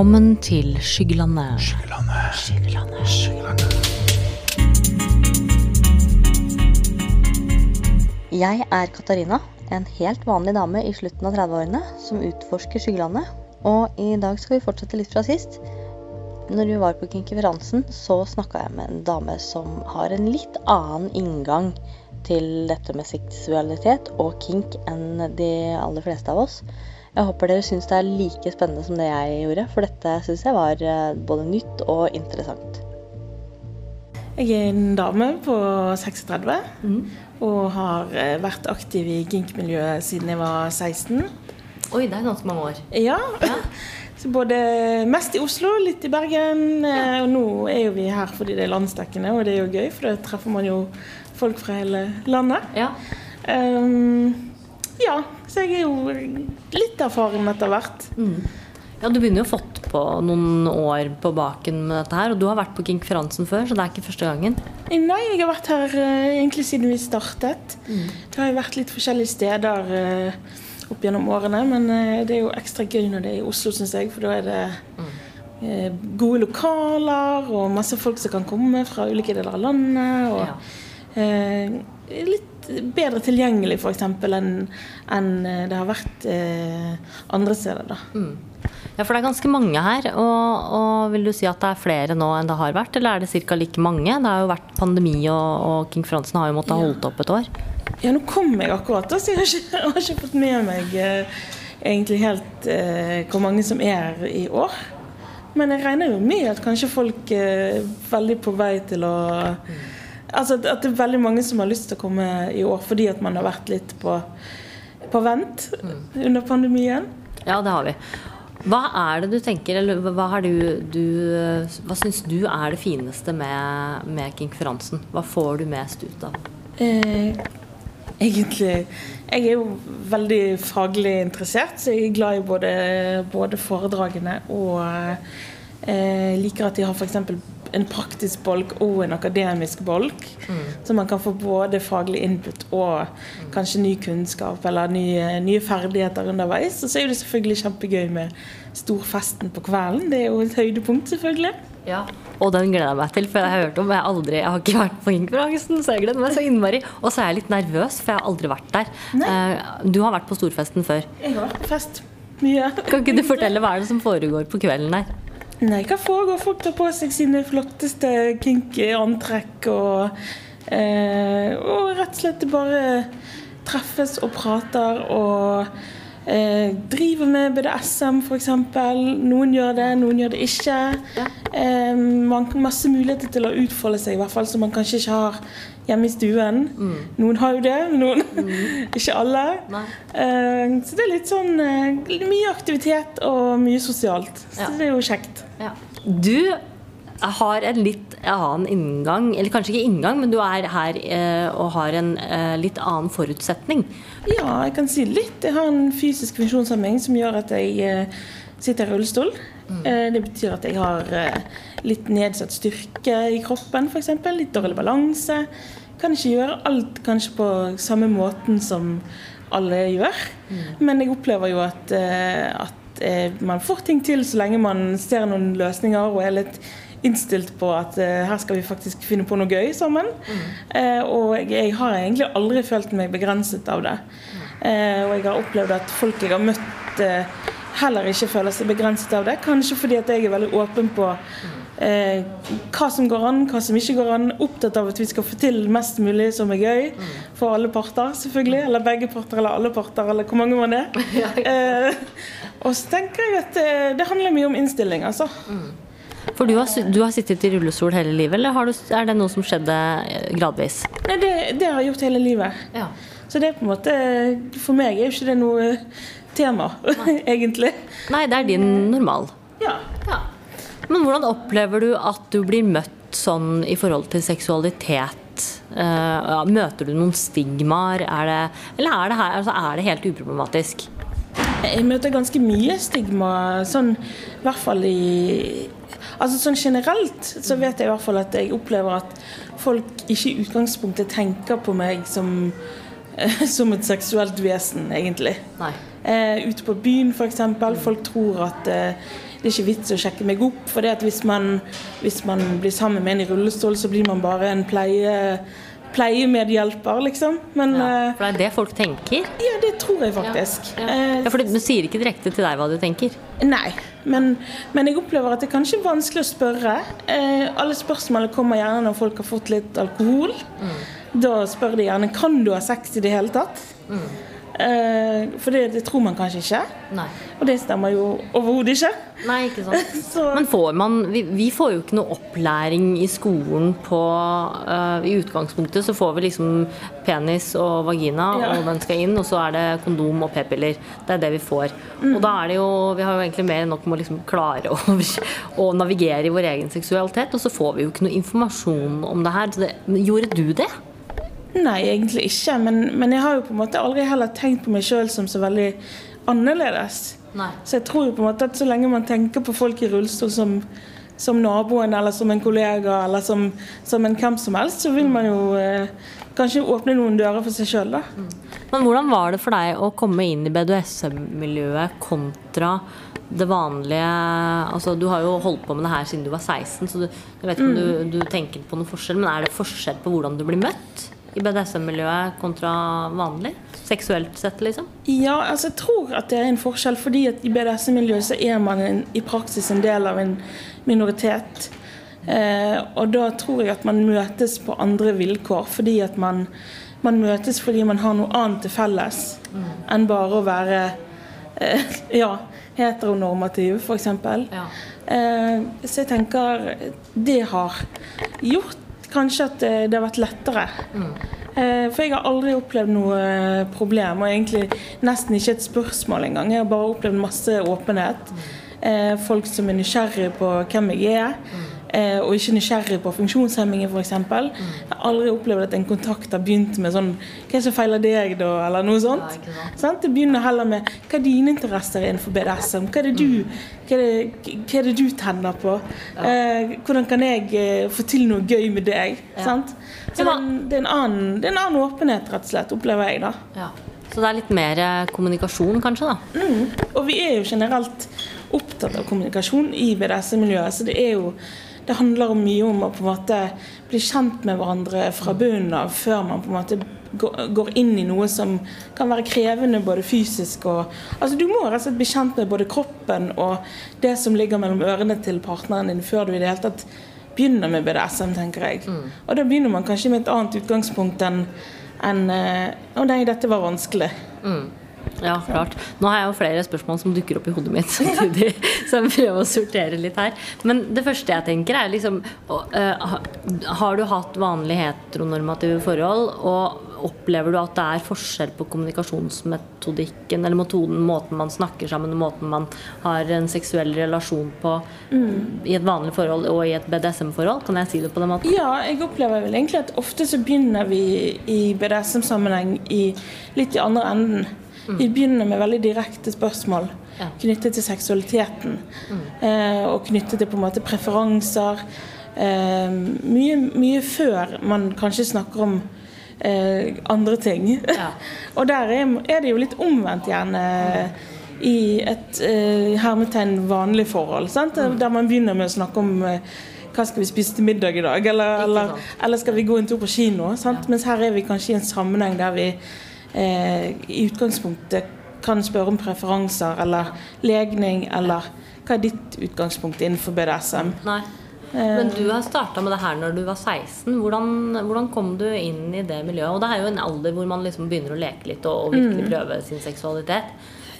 Velkommen til Skyggelandet. Skyggelandet! Jeg er Katarina, en helt vanlig dame i slutten av 30-årene som utforsker skyggelandet. Og i dag skal vi fortsette litt fra sist. Når vi var på konferansen, så snakka jeg med en dame som har en litt annen inngang til dette med seksualitet og kink enn de aller fleste av oss. Jeg håper dere syns det er like spennende som det jeg gjorde, for dette syns jeg var eh, både nytt og interessant. Jeg er en dame på 36 og har eh, vært aktiv i gink-miljøet siden jeg var 16. Oi, det er ganske mange år. Ja. Så både mest i Oslo, litt i Bergen. Ja. Og nå er jo vi her fordi det er landsdekkende, og det er jo gøy, for da treffer man jo folk fra hele landet. Ja. Um, ja, så jeg er jo litt erfaren etter hvert. Ja, Du begynner jo å fått på noen år på baken med dette her, og du har vært på konferansen før, så det er ikke første gangen. Nei, jeg har vært her eh, egentlig siden vi startet. Det har jo vært litt forskjellige steder eh, opp gjennom årene, men eh, det er jo ekstra gøy når det er i Oslo, syns jeg, for da er det eh, gode lokaler og masse folk som kan komme fra ulike deler av landet. og eh, litt bedre tilgjengelig f.eks. enn enn eh, det har vært eh, andre steder. da. Ja, for det er ganske mange her, og, og vil du si at det er flere nå enn det har vært, eller er det ca. like mange? Det har jo vært pandemi, og, og Fransen har jo måttet ja. holdt opp et år. Ja, nå kom jeg akkurat, så jeg har ikke, jeg har ikke fått med meg eh, egentlig helt eh, hvor mange som er i år. Men jeg regner jo med at kanskje folk er veldig på vei til å Altså at- at det er veldig mange som har lyst til å komme i år fordi at man har vært litt på, på vent under pandemien. Ja, det har vi. Hva er det du tenker, eller hva, har du, du, hva syns du er det fineste med, med konferansen? Hva får du mest ut av? Eh, egentlig Jeg er jo veldig faglig interessert, så jeg er glad i både, både foredragene og eh, liker at de har f.eks. en praktisk bolk og en akademisk bolk. Så man kan få både faglig input og kanskje ny kunnskap eller nye, nye ferdigheter underveis. Og så er det selvfølgelig kjempegøy med storfesten på kvelden. Det er jo et høydepunkt, selvfølgelig. Ja. Og den gleder jeg meg til, for jeg har hørt om. Jeg, har aldri, jeg har ikke vært på konkurransen, så jeg gleder meg så innmari. Og så er jeg litt nervøs, for jeg har aldri vært der. Nei. Du har vært på storfesten før. Jeg har vært på fest mye. Kan ikke du fortelle hva er det som foregår på kvelden der? Nei, hva foregår? Folk tar på seg sine flotteste kinky antrekk og, eh, og rett og slett bare treffes og prater og eh, driver med BDSM f.eks. Noen gjør det, noen gjør det ikke. Eh, man har masse muligheter til å utfolde seg, i hvert fall som man kanskje ikke har hjemme i stuen. Noen har jo det, noen ikke alle. Eh, så det er litt sånn eh, mye aktivitet og mye sosialt. Så Ja. det er jo kjekt. Ja. Du har en litt annen inngang, eller kanskje ikke inngang, men du er her eh, og har en eh, litt annen forutsetning. Ja, jeg kan si litt. Jeg har en fysisk funksjonshemming som gjør at jeg eh, sitter i rullestol. Eh, det betyr at jeg har litt nedsatt styrke i kroppen, f.eks. Litt dårlig balanse. Kan ikke gjøre alt kanskje på samme måten som alle gjør. Men jeg opplever jo at, eh, at eh, man får ting til så lenge man ser noen løsninger og er litt innstilt på at eh, her skal vi faktisk finne på noe gøy sammen. Eh, og jeg, jeg har egentlig aldri følt meg begrenset av det. Eh, og jeg har opplevd at folk jeg har møtt heller ikke føler seg begrenset av det. Kanskje fordi at jeg er veldig åpen på eh, hva som går an, hva som ikke går an. Opptatt av at vi skal få til mest mulig som er gøy for alle parter, selvfølgelig. Eller begge parter, eller alle parter, eller hvor mange man er. Eh, og så tenker jeg at eh, det handler mye om innstilling, altså. For du har, du har sittet i rullestol hele livet, eller har du, er det noe som skjedde eh, gradvis? Nei, det, det har jeg gjort hele livet. Ja. Så det er på en måte For meg er jo ikke det noe tema, egentlig. Nei, det er din normal. Ja. Ja. Men hvordan opplever du at du blir møtt sånn i forhold til seksualitet? Eh, møter du noen stigmaer? Er det, eller er det, her, altså, er det helt uproblematisk? Jeg møter ganske mye stigma, sånn i hvert fall i Altså sånn generelt så vet jeg i hvert fall at jeg opplever at folk ikke i utgangspunktet tenker på meg som, som et seksuelt vesen, egentlig. Nei. Eh, ute på byen f.eks. Folk tror at eh, det er ikke vits å sjekke meg opp. For det at hvis man, hvis man blir sammen med en i rullestol, så blir man bare en pleie, pleiemedhjelper, liksom. Men Ja, eh, for det er det folk tenker. ja, det tror jeg faktisk. Ja, ja. ja for du sier ikke direkte til deg hva du tenker. Nei, men, men jeg opplever at det kanskje er vanskelig å spørre. Eh, alle spørsmålene kommer gjerne når folk har fått litt alkohol. Da spør de gjerne kan du ha sex i det hele tatt. Eh, for det, det tror man kanskje ikke. Nei. Og det stemmer jo overhodet ikke. Nei, ikke sant. Så Men får man vi, vi får jo ikke noe opplæring i skolen på uh, I utgangspunktet så får vi liksom penis og vagina, Ja. og den skal inn, og så er det kondom og p-piller. Det er det vi får. Mm. Og da er det jo Vi har jo egentlig mer enn nok med å liksom klare å, å navigere i vår egen seksualitet, og så får vi jo ikke noe informasjon om det her. Så det, gjorde du det? Nei, egentlig ikke. Men, men jeg har jo på en måte aldri heller tenkt på meg sjøl som så veldig annerledes. Nei. Så jeg tror jo på en måte at så lenge man tenker på folk i rullestol som, som naboen eller som en kollega eller som, som en hvem som helst, så vil man jo eh, kanskje åpne noen dører for seg sjøl, da. Men hvordan var det for deg å komme inn i BDSM-miljøet kontra det vanlige altså Du har jo holdt på med det her siden du var 16, så du, jeg vet ikke om du, du tenker på noen forskjell, men er det forskjell på hvordan du blir møtt i BDSM-miljøet kontra vanlig? Seksuelt sett, liksom? Ja, altså jeg tror at det er en forskjell, fordi at i BDS-miljøet så er man en, i praksis en del av en minoritet. Eh, og da tror jeg at man møtes på andre vilkår, fordi at man, man møtes fordi man har noe annet til felles enn bare å være eh, ja, heteronormativ, f.eks. Ja. Eh, så jeg tenker det har gjort kanskje at det, det har vært lettere. Mm. for jeg har aldri opplevd noe eh, problem, og egentlig nesten ikke et spørsmål engang. Jeg har bare opplevd masse åpenhet. Eh, folk som er nysgjerrige på hvem jeg er. Eh, og ikke nysgjerrig på funksjonshemmingen f.eks. Jeg har aldri opplevd at en kontakt har begynt med sånn Hva er det som feiler deg, da? Eller noe sånt. Det begynner heller med hva er dine interesser innenfor BDSM? Hva er det du, hva er det, hva er det du tenner på? Eh, hvordan kan jeg eh, få til noe gøy med deg? Sant? Så det, er en, det, er annen, det er en annen åpenhet, rett og slett, opplever jeg. da. Ja. Så det er litt mer kommunikasjon, kanskje, da? Og vi er jo generelt opptatt av kommunikasjon i BDSM-miljøet. Så det er jo det handler mye om å på en måte bli kjent med hverandre fra bunnen av før man på en måte går inn i noe som kan være krevende både fysisk og Altså Du må rett og slett bli kjent med både kroppen og det som ligger mellom ørene til partneren din før du i det hele tatt begynner med BDSM, tenker jeg. Og da begynner man kanskje med et annet utgangspunkt enn enn, eh, Å nei, dette var vanskelig. Ja, klart. Nå har jeg jo flere spørsmål som dukker opp i hodet mitt samtidig. Så jeg prøver å sortere litt her. Men det første jeg tenker, er liksom eh, ha- Har du hatt vanlige heteronormative forhold, og opplever du at det er forskjell på kommunikasjonsmetodikken eller metoden, måten man snakker sammen, måten man har en seksuell relasjon på i et vanlig forhold og i et BDSM-forhold? Kan jeg si det på den måten? Ja, jeg opplever vel egentlig at ofte så begynner vi i BDSM-sammenheng litt i andre enden. Vi begynner med veldig direkte spørsmål Ja. knyttet til seksualiteten. Eh, og knyttet til på en måte preferanser. Eh, mye, mye før man kanskje snakker om eh, andre ting. Ja. og der er, det jo litt omvendt gjerne i et eh, hermetegn vanlig forhold. Sant? Der man begynner med å snakke om eh, hva skal vi spise til middag i dag, eller, eller, eller skal vi gå en tur på kino? Sant? Mens her er vi kanskje i en sammenheng der vi i utgangspunktet kan spørre om preferanser eller legning, eller hva er ditt utgangspunkt innenfor BDSM? Nei. Men du har starta med det her når du var 16. Hvordan, hvordan kom du inn i det miljøet? Og det er jo en alder hvor man liksom begynner å leke litt og, og virkelig prøve sin seksualitet.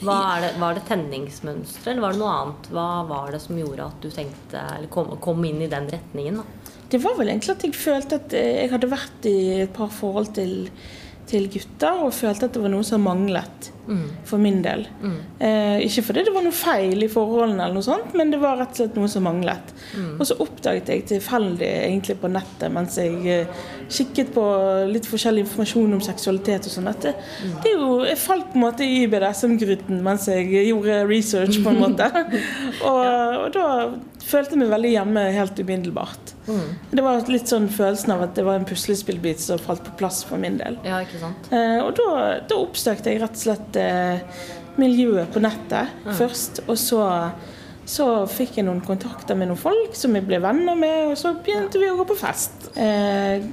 Det, var det tenningsmønstre, eller var det noe annet? Hva var det som gjorde at du tenkte, eller kom, kom inn i den retningen? Da? Det var vel egentlig at jeg følte at eh, jeg hadde vært i et par forhold til, til gutter, og følte at det var noe som manglet for min del. Eh, ikke fordi det var noe feil i forholdene, eller noe sånt, men det var rett og slett noe som manglet. Og så oppdaget jeg tilfeldig egentlig på nettet mens jeg eh, kikket på litt forskjellig informasjon om seksualitet og sånn, det, det er jo, jeg falt på en måte i BDSM-gryten mens jeg gjorde research, på en måte. og, og da følte meg veldig hjemme helt umiddelbart. Det var litt sånn følelsen av at det var en puslespillbit som falt på plass for min del. Ja, ikke sant? Eh, og da, da oppsøkte jeg rett og slett eh, miljøet på nettet først. Og så, så fikk jeg noen kontakter med noen folk som jeg ble venner med, og så begynte vi å gå på fest. Eh,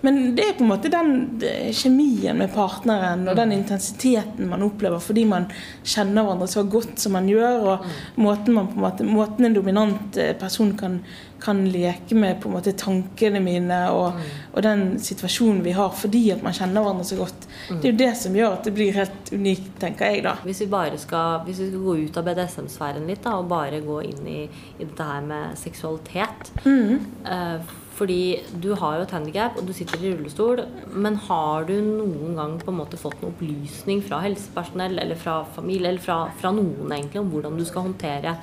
men det er på en måte den eh, kjemien med partneren og den intensiteten man opplever fordi man kjenner hverandre så godt som man gjør, og måten, man på en, måte, måten en dominant eh, person kan, kan leke med på en måte tankene mine og, og den situasjonen vi har fordi at man kjenner hverandre så godt. Det er jo det som gjør at det blir helt unikt, tenker jeg da. Hvis vi bare skal, hvis vi skal gå ut av BDSM-sfæren litt da, og bare gå inn i, i dette her med seksualitet eh, Fordi du har jo et handikap, og du sitter i rullestol. Men har du noen gang på en måte fått noen opplysning fra helsepersonell eller fra familie eller fra, fra noen egentlig om hvordan du skal håndtere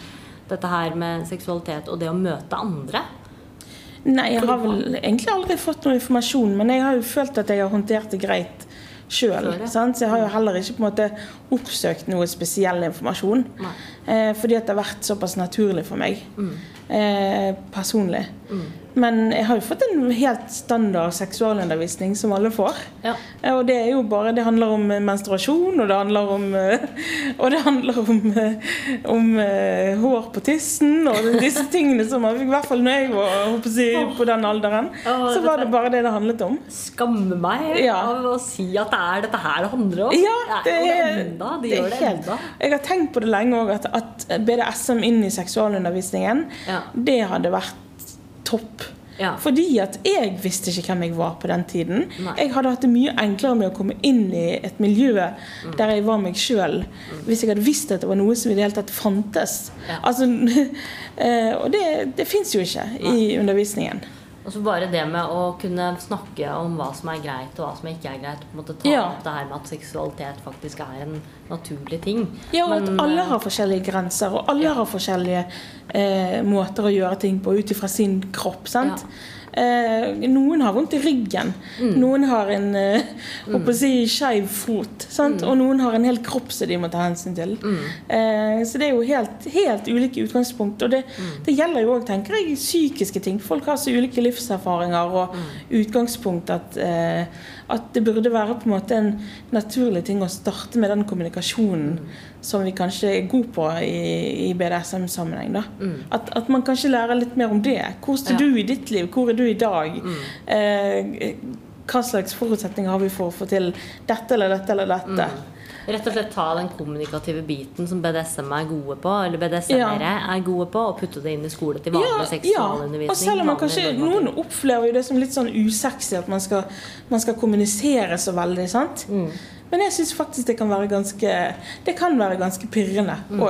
dette her med seksualitet og det å møte andre? Nei, jeg har vel egentlig aldri fått noe informasjon, men jeg har jo følt at jeg har håndtert det greit sjøl. Så jeg har jo heller ikke på en måte oppsøkt noe spesiell informasjon. Nei. Eh, fordi at det har vært såpass naturlig for meg eh, personlig. Mm. Men jeg har jo fått en helt standard seksualundervisning som alle får. Ja. Eh, Og det er jo bare Det handler om menstruasjon, og det handler om eh, Og det handler om, eh, om hår på tissen og disse tingene som i hvert fall når jeg var si, på den alderen. Så var det bare det det handlet om. Skamme meg Ja. av å si at det er dette her det handler om. Ja, det det, er, enda, de det gjør det helt enda. Jeg har tenkt på det lenge òg, at, at BDSM inn i seksualundervisningen, Ja. det hadde vært topp. Ja. Fordi at jeg visste ikke hvem jeg var på den tiden. Nei. Jeg hadde hatt det mye enklere med å komme inn i et miljø Mm. der jeg var meg sjøl, hvis jeg hadde visst at det var noe som i det hele tatt fantes. Ja. Altså, eh, og det, det fins jo ikke i undervisningen. Og så bare det med å kunne snakke om hva som er greit og hva som ikke er greit. På en måte ta Ja. opp det her med at seksualitet faktisk er en naturlig ting. Ja, og Men, at alle eh, har forskjellige grenser, og alle har forskjellige eh, måter å gjøre ting på ut ifra sin kropp. sant? Eh, noen har vondt i ryggen. Mm. Noen har en eh, holdt si, skeiv fot. sant? Mm. Og noen har en hel kropp som de må ta hensyn til. Eh, så det er jo helt, helt ulike utgangspunkt. Og det, Mm. det gjelder jo òg, tenker jeg, psykiske ting. Folk har så ulike livserfaringer og Mm. utgangspunkt at, eh, at det burde være på en måte en naturlig ting å starte med den kommunikasjonen som vi kanskje er gode på i, i BDSM-sammenheng. da. At, at man kanskje lærer litt mer om det. Hvor står Ja. du i ditt liv? Hvor er du i dag? Eh, hva slags forutsetninger har vi for å få til dette eller dette eller dette? Rett og slett ta den kommunikative biten som BDSM er gode på, eller BDSM-ere er gode på, og putte det inn i skole til vanlig seksualundervisning. Ja. Og selv om man kanskje. Noen opplever jo det som litt sånn usexy at man skal, man skal kommunisere så veldig. sant? Mm. Men jeg syns faktisk det kan være ganske Det kan være ganske pirrende Mm.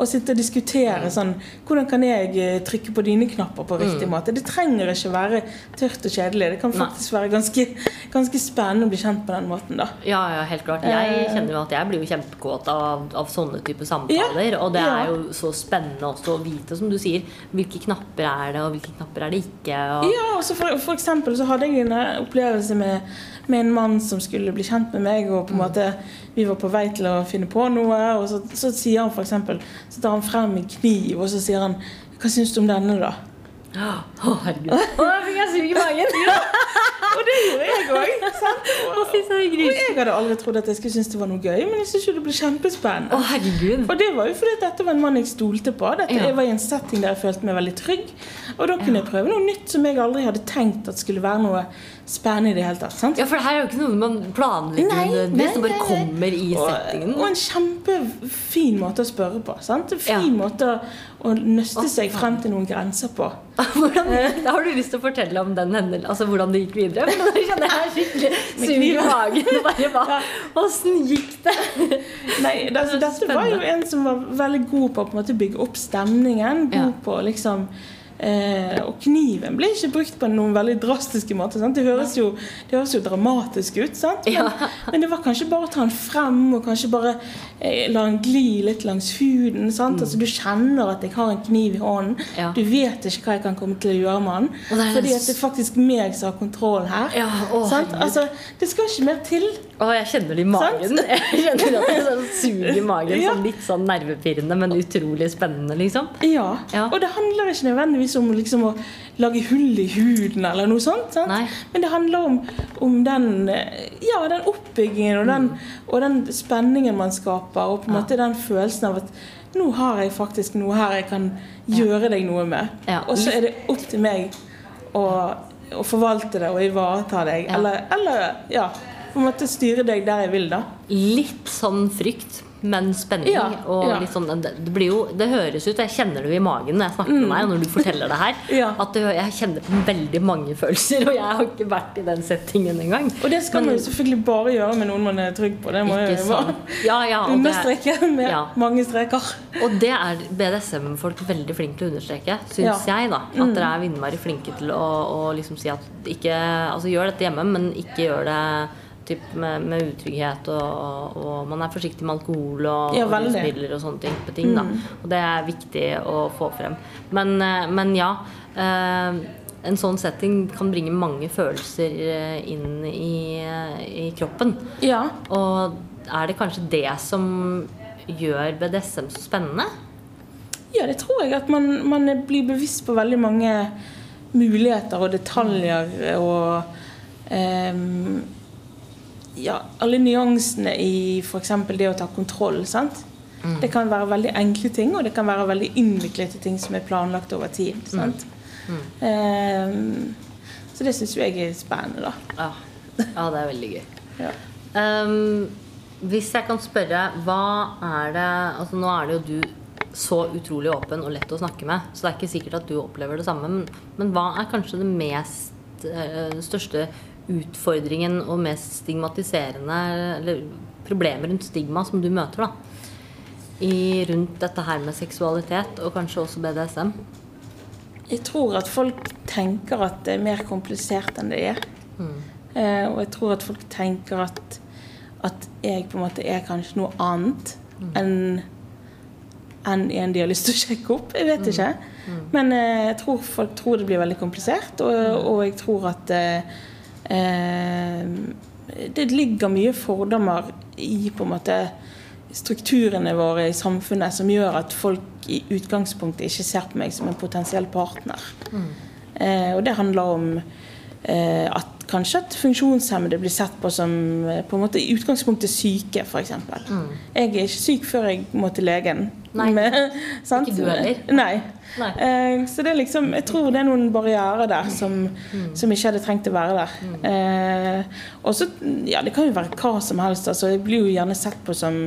Å sitte og diskutere sånn Hvordan kan jeg eh, trykke på dine knapper på riktig Mm. måte? Det trenger ikke være tørt og kjedelig. Det kan Nei. faktisk være ganske, ganske spennende å bli kjent på den måten, da. Ja, ja, helt klart. Jeg Eh. kjenner jo at jeg blir jo kjempekåt av, av sånne typer samtaler. Og det er jo så spennende også å vite, som du sier, hvilke knapper er det, og hvilke knapper er det ikke. Og, Ja, og så for, for eksempel så hadde jeg en eh, opplevelse med, med en mann som skulle bli kjent med meg, og på en måte vi var på vei til å finne på noe, og så, så sier han for eksempel, så tar han frem en kniv, og så sier han hva syns du om denne, da? Å, herregud. Å, jeg fikk jeg sug i magen! Og det gjorde jeg òg. Å, Og jeg hadde aldri trodd at jeg skulle synes det var noe gøy, men jeg syns det ble Å, kjempespennende. herregud. Og det var jo fordi dette var en mann jeg stolte på. Dette, Ja. Var i en setting der jeg følte meg veldig trygg. Og da kunne jeg prøve noe nytt som jeg aldri hadde tenkt at skulle være noe spennende i det hele tatt. sant? Ja, for det her er jo ikke noe man planlegger Nei. Det bare kommer i Og, settingen. og en kjempefin måte å spørre på. Sant? En fin Ja. måte å, å nøste seg frem til noen grenser på. Hvordan, da har du lyst til å fortelle om den hendel, altså hvordan det gikk videre? For nå kjenner jeg skikkelig sug i magen. Bare, hva, hvordan gikk det? Nei, det, altså, dette var jo en som var veldig god på å bygge opp stemningen. God på liksom eh, Og kniven blir ikke brukt på noen veldig drastiske måter. Sant? Det, høres jo, det høres jo dramatisk ut, sant? Men, Ja. men det var kanskje bare å ta den frem og kanskje bare eh, la den gli litt langs huden. Sant? Altså, du kjenner at jeg har en kniv i hånden. Mm. Ja. Du vet ikke hva jeg kan komme til å gjøre med den. Fordi at det er faktisk meg som har kontroll her. Ja, å, sant? Altså, det skal ikke mer til. Å, jeg kjenner det i magen. Jeg kjenner at det sånn suger i magen. Sånn litt sånn nervepirrende, men utrolig spennende, liksom. Ja. Ja. Og det handler ikke nødvendigvis som liksom å lage hull i huden eller noe sånt. Sant? Men det handler om, om den, eh, ja, den oppbyggingen og den, og den spenningen man skaper, og på en måte den følelsen av at nå har jeg faktisk noe her jeg kan gjøre deg noe med. Ja. Og så er det opp til meg å, å forvalte det og ivareta deg. Ja. Eller, eller ja, på en måte styre deg der jeg vil, da. Litt sånn frykt, men spenning. Ja, og ja. litt sånn, det, blir jo, det høres ut, jeg kjenner det jo i magen når jeg snakker med deg, og når du forteller det her, Mm. Ja. at det, jeg kjenner på veldig mange følelser, og jeg har ikke vært i den settingen engang. Og det skal man jo selvfølgelig bare gjøre med noen man er trygg på. Det må jo sånn. Ja, ja, understreke med mange streker. og det er BDSM-folk veldig flinke til å understreke, syns. Mm. jeg. da At dere er innmari flinke til å, å liksom si at ikke Altså gjør dette hjemme, men ikke gjør det typ, med, med utrygghet, og, og man er forsiktig med alkohol og, Ja, og. Mm. rusmidler og sånne type ting. Da. Og det er viktig å få frem. Men, eh, men ja. eh, en sånn setting kan bringe mange følelser eh, inn i, eh, i kroppen. Ja. Og er det kanskje det som gjør BDSM så spennende? ja, det tror jeg. At man, man blir bevisst på veldig mange muligheter og detaljer og ehm, Ja, alle nyansene i f.eks. det å ta kontroll. sant? Det kan være veldig enkle ting, og det kan være veldig innviklede ting som er planlagt over tid. sant? Um, så det syns jeg er spennende, da. Ja, ja det er veldig gøy. Ja. um, hvis jeg kan spørre, hva er det Altså Nå er det jo du så utrolig åpen og lett å snakke med, så det er ikke sikkert at du opplever det samme. Men, men hva er kanskje det mest eh, største utfordringen og mest stigmatiserende Eller problemet rundt stigma som du møter, da? I, rundt dette her med seksualitet, og kanskje også BDSM? Jeg tror at folk tenker at det er mer komplisert enn det er. Eh, og jeg tror at folk tenker at, at jeg på en måte er kanskje noe annet enn enn en de har lyst til å sjekke opp. Jeg vet ikke. Men eh, jeg tror folk tror det blir veldig komplisert, og, og jeg tror at eh, det ligger mye fordommer i på en måte strukturene våre i samfunnet som gjør at folk i utgangspunktet ikke ser på meg som en potensiell partner. Eh, og det handler om eh, at kanskje at funksjonshemmede blir sett på som eh, på en måte i utgangspunktet syke, f.eks. Jeg er ikke syk før jeg må til legen. Nei. Med, sant? Ikke du heller. Nei. Nei. Eh, så det er liksom, jeg tror det er noen barrierer der som, som ikke hadde trengt å være der. Eh, og så, ja, Det kan jo være hva som helst. altså Jeg blir jo gjerne sett på som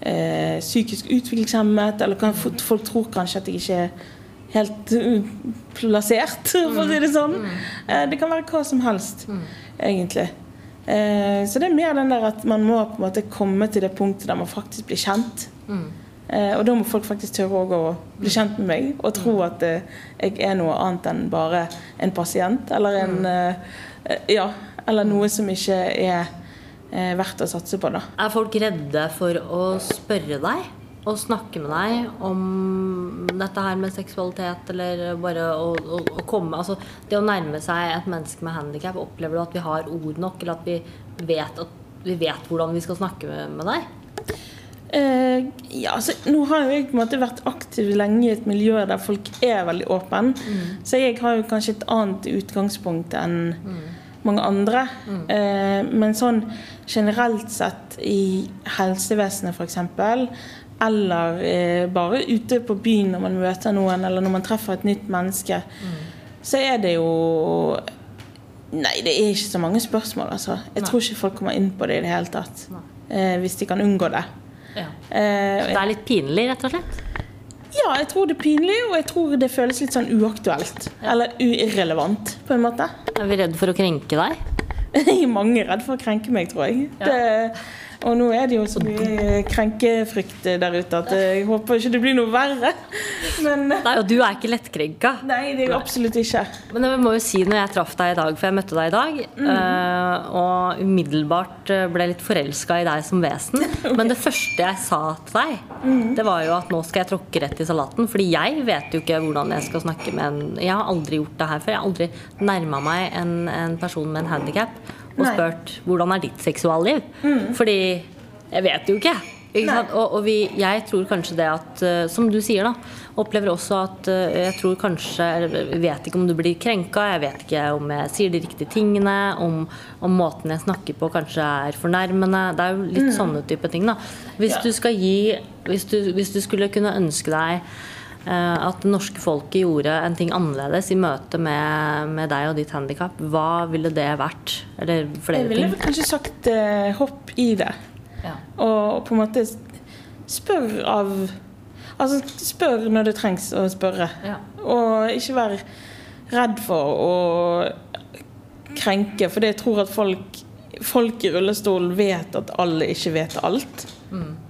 eh, psykisk utviklingshemmet, eller folk tror kanskje at jeg ikke er helt uh, plassert, for å si det sånn. Eh, det kan være hva som helst, egentlig. Eh, så det er mer den der at man må på en måte komme til det punktet der man faktisk blir kjent. Eh, og da må folk faktisk tørre å bli kjent med meg og tro at jeg er noe annet enn bare en pasient eller en Ja, eller noe som ikke er eh, verdt å satse på, da. Er folk redde for å spørre deg og snakke med deg om dette her med seksualitet, eller bare å, å, å komme Altså det å nærme seg et menneske med handikap, opplever du at vi har ord nok, eller at vi vet, at vi vet hvordan vi skal snakke med, med deg? Eh, ja, altså, nå har jo jeg på en måte vært aktiv lenge i et miljø der folk er veldig åpne. Så jeg har jo kanskje et annet utgangspunkt enn mange andre. Eh, men sånn generelt sett i helsevesenet f.eks., eller eh, bare ute på byen når man møter noen, eller når man treffer et nytt menneske, så er det jo Nei, det er ikke så mange spørsmål, altså. Jeg tror ikke folk kommer inn på det i det hele tatt. Eh, hvis de kan unngå det. Ja. Eh, Det er litt pinlig, rett og slett? ja, jeg tror det er pinlig, og jeg tror det føles litt sånn uaktuelt. Eller irrelevant, på en måte. Er vi redd for å krenke deg? Mange er redd for å krenke meg, tror jeg. Det, og nå er det jo så mye krenkefrykt der ute at jeg håper ikke det blir noe verre. Men Nei, og du er ikke lettkrenka. nei, det er jeg absolutt ikke. Men jeg må jo si når jeg traff deg i dag, for jeg møtte deg i dag, mm. og umiddelbart eh, ble litt forelska i deg som vesen. Men det første jeg sa til deg, det var jo at nå skal jeg tråkke rett i salaten. Fordi jeg vet jo ikke hvordan jeg skal snakke med en Jeg har aldri gjort det her før. Jeg har aldri nærma meg en, en person med en handikap og Nei. spurt hvordan er ditt seksualliv. Fordi jeg vet jo ikke. Ikke? Og, og vi, jeg tror kanskje det at, eh, som du sier, da, opplever også at eh, jeg tror kanskje Jeg vet ikke om du blir krenka, jeg vet ikke om jeg sier de riktige tingene, om, om måten jeg snakker på kanskje er fornærmende. Det er jo litt sånne type ting, da. Hvis Ja. du skal gi hvis du, hvis du skulle kunne ønske deg at det norske folket gjorde en ting annerledes i møte med, med deg og ditt handikap, hva ville det vært? Eller Jeg flere ville ting? ville kanskje sagt eh, hopp i det. Ja. Og på en måte spør av Altså spør når det trengs å spørre. Ja. Og ikke være redd for å krenke, for jeg tror at folk, folk i rullestol vet at alle ikke vet alt.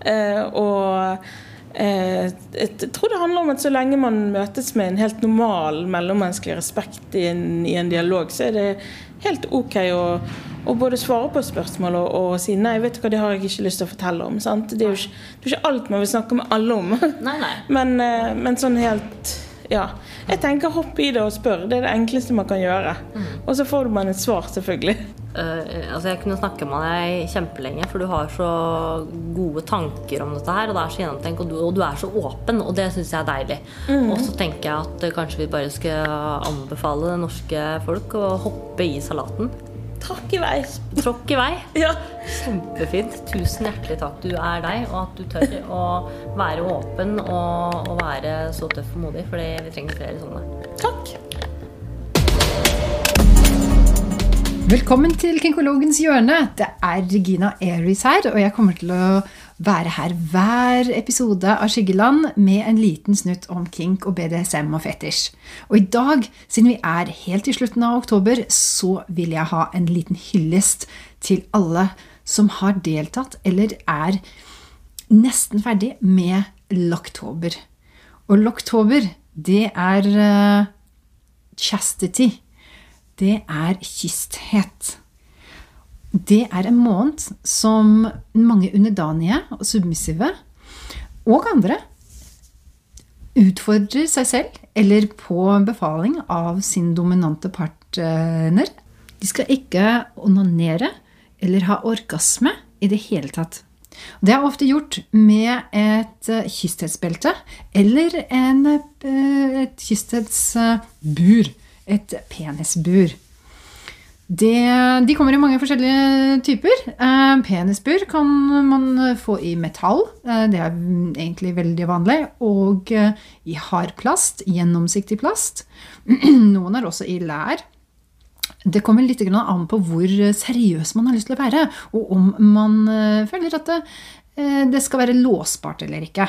Eh, og eh, jeg tror det handler om at så lenge man møtes med en helt normal mellommenneskelig respekt i en, i en dialog, så er det helt ok å, å både svare på spørsmål og, og si nei, vet du hva, det har jeg ikke lyst til å fortelle om. Sant? Det er jo ikke, er ikke alt man vil snakke med alle om. Nei, nei. Men, eh, men sånn helt Ja. Jeg tenker hopp i det og spør. Det er det enkleste man kan gjøre. Og så får man et svar, selvfølgelig. Eh, altså jeg kunne snakke med deg kjempelenge, for du har så gode tanker om dette her. Og det er så gjennomtenkt, og du, og du er så åpen, og det syns jeg er deilig. Og så tenker jeg at eh, kanskje vi bare skal anbefale det norske folk å hoppe i salaten. Takk i vei. Tråkk i vei. Ja. Kjempefint. Tusen hjertelig takk. Du er deg, og at du tør å være åpen og, og være så tøff og modig, for vi trenger flere sånne. Takk. Velkommen til Kinkologens hjørne. Det er Regina Aries her, og jeg kommer til å være her hver episode av Skyggeland med en liten snutt om kink og BDSM og fetisj. Og i dag, siden vi er helt i slutten av oktober, så vil jeg ha en liten hyllest til alle som har deltatt eller er nesten ferdig med Locktober. Og Locktober, det er uh, chastity. Det er kysthet. Det er en måned som mange underdanige og submissive, og andre, utfordrer seg selv eller på befaling av sin dominante partner. De skal ikke onanere eller ha orgasme i det hele tatt. Det er ofte gjort med et eh, kysthetsbelte eller en, eh, et kysthetsbur. Et penisbur. Det, de kommer i mange forskjellige typer. Eh, penisbur kan man få i metall. Eh, det er egentlig veldig vanlig. Og eh, i hard plast, gjennomsiktig plast. Noen er også i lær. Det kommer litt an på hvor seriøs man har lyst til å være, og om man eh, føler at det, skal være låsbart eller ikke.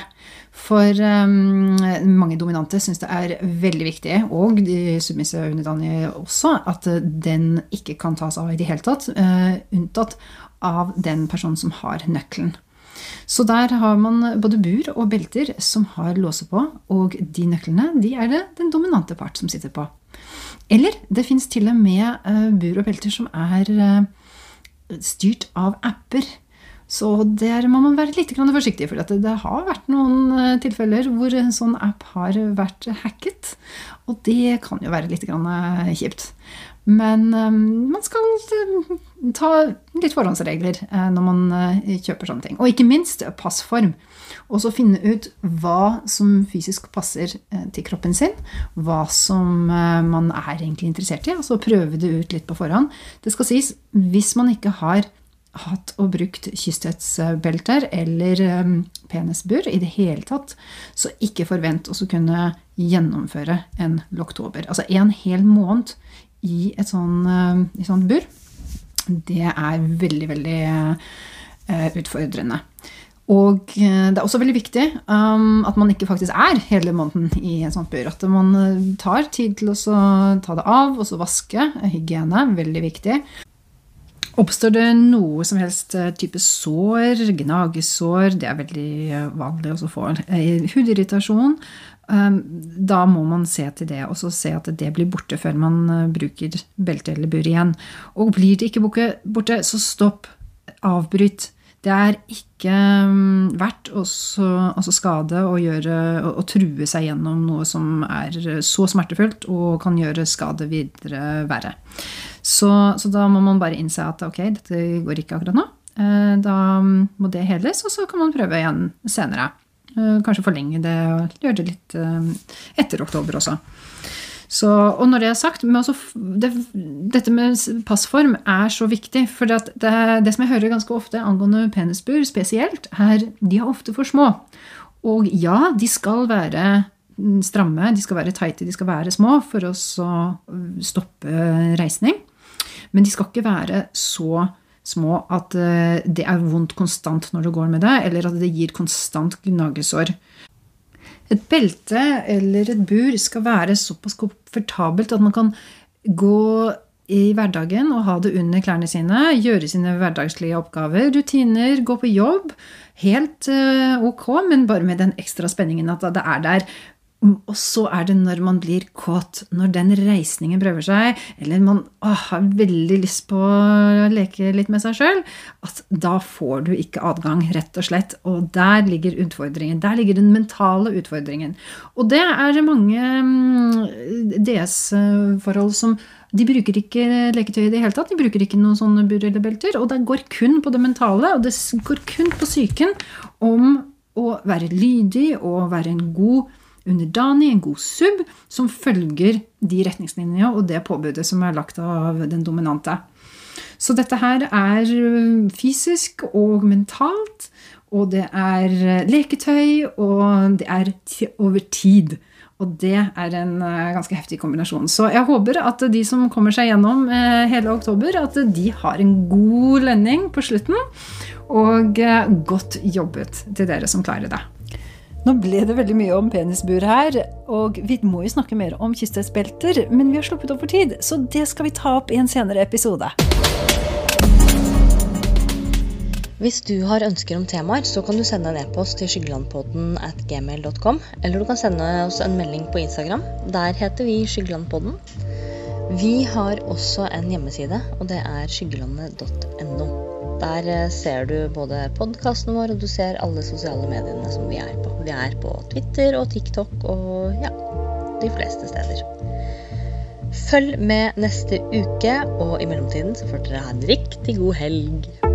For um, mange dominante syns det er veldig viktig, og de submissive underdanige også, at eh, den ikke kan tas av i det hele tatt, uh, unntatt av den personen som har nøkkelen. Så der har man både bur og belter som har låse på, og de nøklene de er det den dominante part som sitter på. Eller det fins til og med eh, bur og belter som er styrt av apper. Så der må man være litt forsiktig, for det, har vært noen eh, tilfeller hvor en sånn app har vært hacket. Og det kan jo være litt eh, kjipt. Men eh, man skal ta litt forhåndsregler når man kjøper sånne ting. Og ikke minst passform. Og så finne ut hva som fysisk passer til kroppen sin. Hva som man er egentlig interessert i. Og så prøve det ut litt på forhånd. Det skal sies, hvis man ikke har hatt og brukt kysthetsbelter eller eh, penisbur i det hele tatt, så ikke forvent å kunne gjennomføre en loktober. Altså en hel måned i et sånn, eh, i sånt bur, det er veldig, veldig eh, utfordrende. Og eh, det er også veldig viktig um, at man ikke faktisk er hele måneden i et sånt bur. At man eh, tar tid til å ta det av og så vaske. Hygiene, veldig viktig. Oppstår det noe som helst eh, type sår, gnagesår, det er veldig eh, vanlig å få eh, hudirritasjon, eh, da må man se til det, og så se at det blir borte før man bruker belte eller bur igjen. Og blir det ikke borte, så stopp. Avbryt. Det er ikke mm, verdt å altså skade og, gjøre, og, og true seg gjennom noe som er så smertefullt og kan gjøre skade videre verre. Så, så da må man bare innse at ok, dette går ikke akkurat nå. Eh, Da må det heles, og så kan man prøve igjen senere. Eh, Kanskje forlenge det og gjøre det litt eh, etter oktober også. Så, og når det er sagt, altså, det, dette med passform er så viktig. For det, det som jeg hører ganske ofte angående penisbur spesielt, er de er ofte for små. Og ja, de skal være mm, stramme, de skal være tighte, de skal være små for å mm, stoppe reisning. Men de skal ikke være så små at eh, det er vondt konstant når du går med det, eller at det gir konstant gnagesår. Et belte eller et bur skal være såpass komfortabelt at man kan gå i hverdagen og ha det under klærne sine, gjøre sine hverdagslige oppgaver, rutiner, gå på jobb. Helt eh, ok, men bare med den ekstra spenningen at det er der. Og så er det når man blir kåt, når den reisningen prøver seg, eller man å, har veldig lyst på å leke litt med seg sjøl, at da får du ikke adgang, rett og slett. Og der ligger utfordringen. Der ligger den mentale utfordringen. Og det er mange mm, DS-forhold som de bruker ikke leketøy i det hele tatt. De bruker ikke noen sånne bur eller belter. Og det går kun på det mentale, og det går kun på psyken om å være lydig og være en god underdanig, en god sub, som følger de retningslinjene og det påbudet som er lagt av den dominante. Så dette her er fysisk og mentalt, og det er leketøy, og det er over tid. Og det er en ganske heftig kombinasjon. Så jeg håper at de som kommer seg gjennom hele oktober, at de har en god lønning på slutten. Og godt jobbet til dere som klarer det. Nå ble det veldig mye om penisbur her, og vi må jo snakke mer om kysthetsbelter, men vi har sluppet opp for tid, så det skal vi ta opp i en senere episode. Hvis du har ønsker om temaer, så kan du sende en e-post til skyggelandpodden at gmail.com, eller du kan sende oss en melding på Instagram. Der heter vi Skyggelandpodden. Vi har også en hjemmeside, og det er skyggelandet.no. Der eh, ser du både podkasten vår, og du ser alle sosiale mediene som vi er på. Vi er på Twitter og TikTok og ja, de fleste steder. Følg med neste uke, og i mellomtiden så får dere ha en riktig god helg.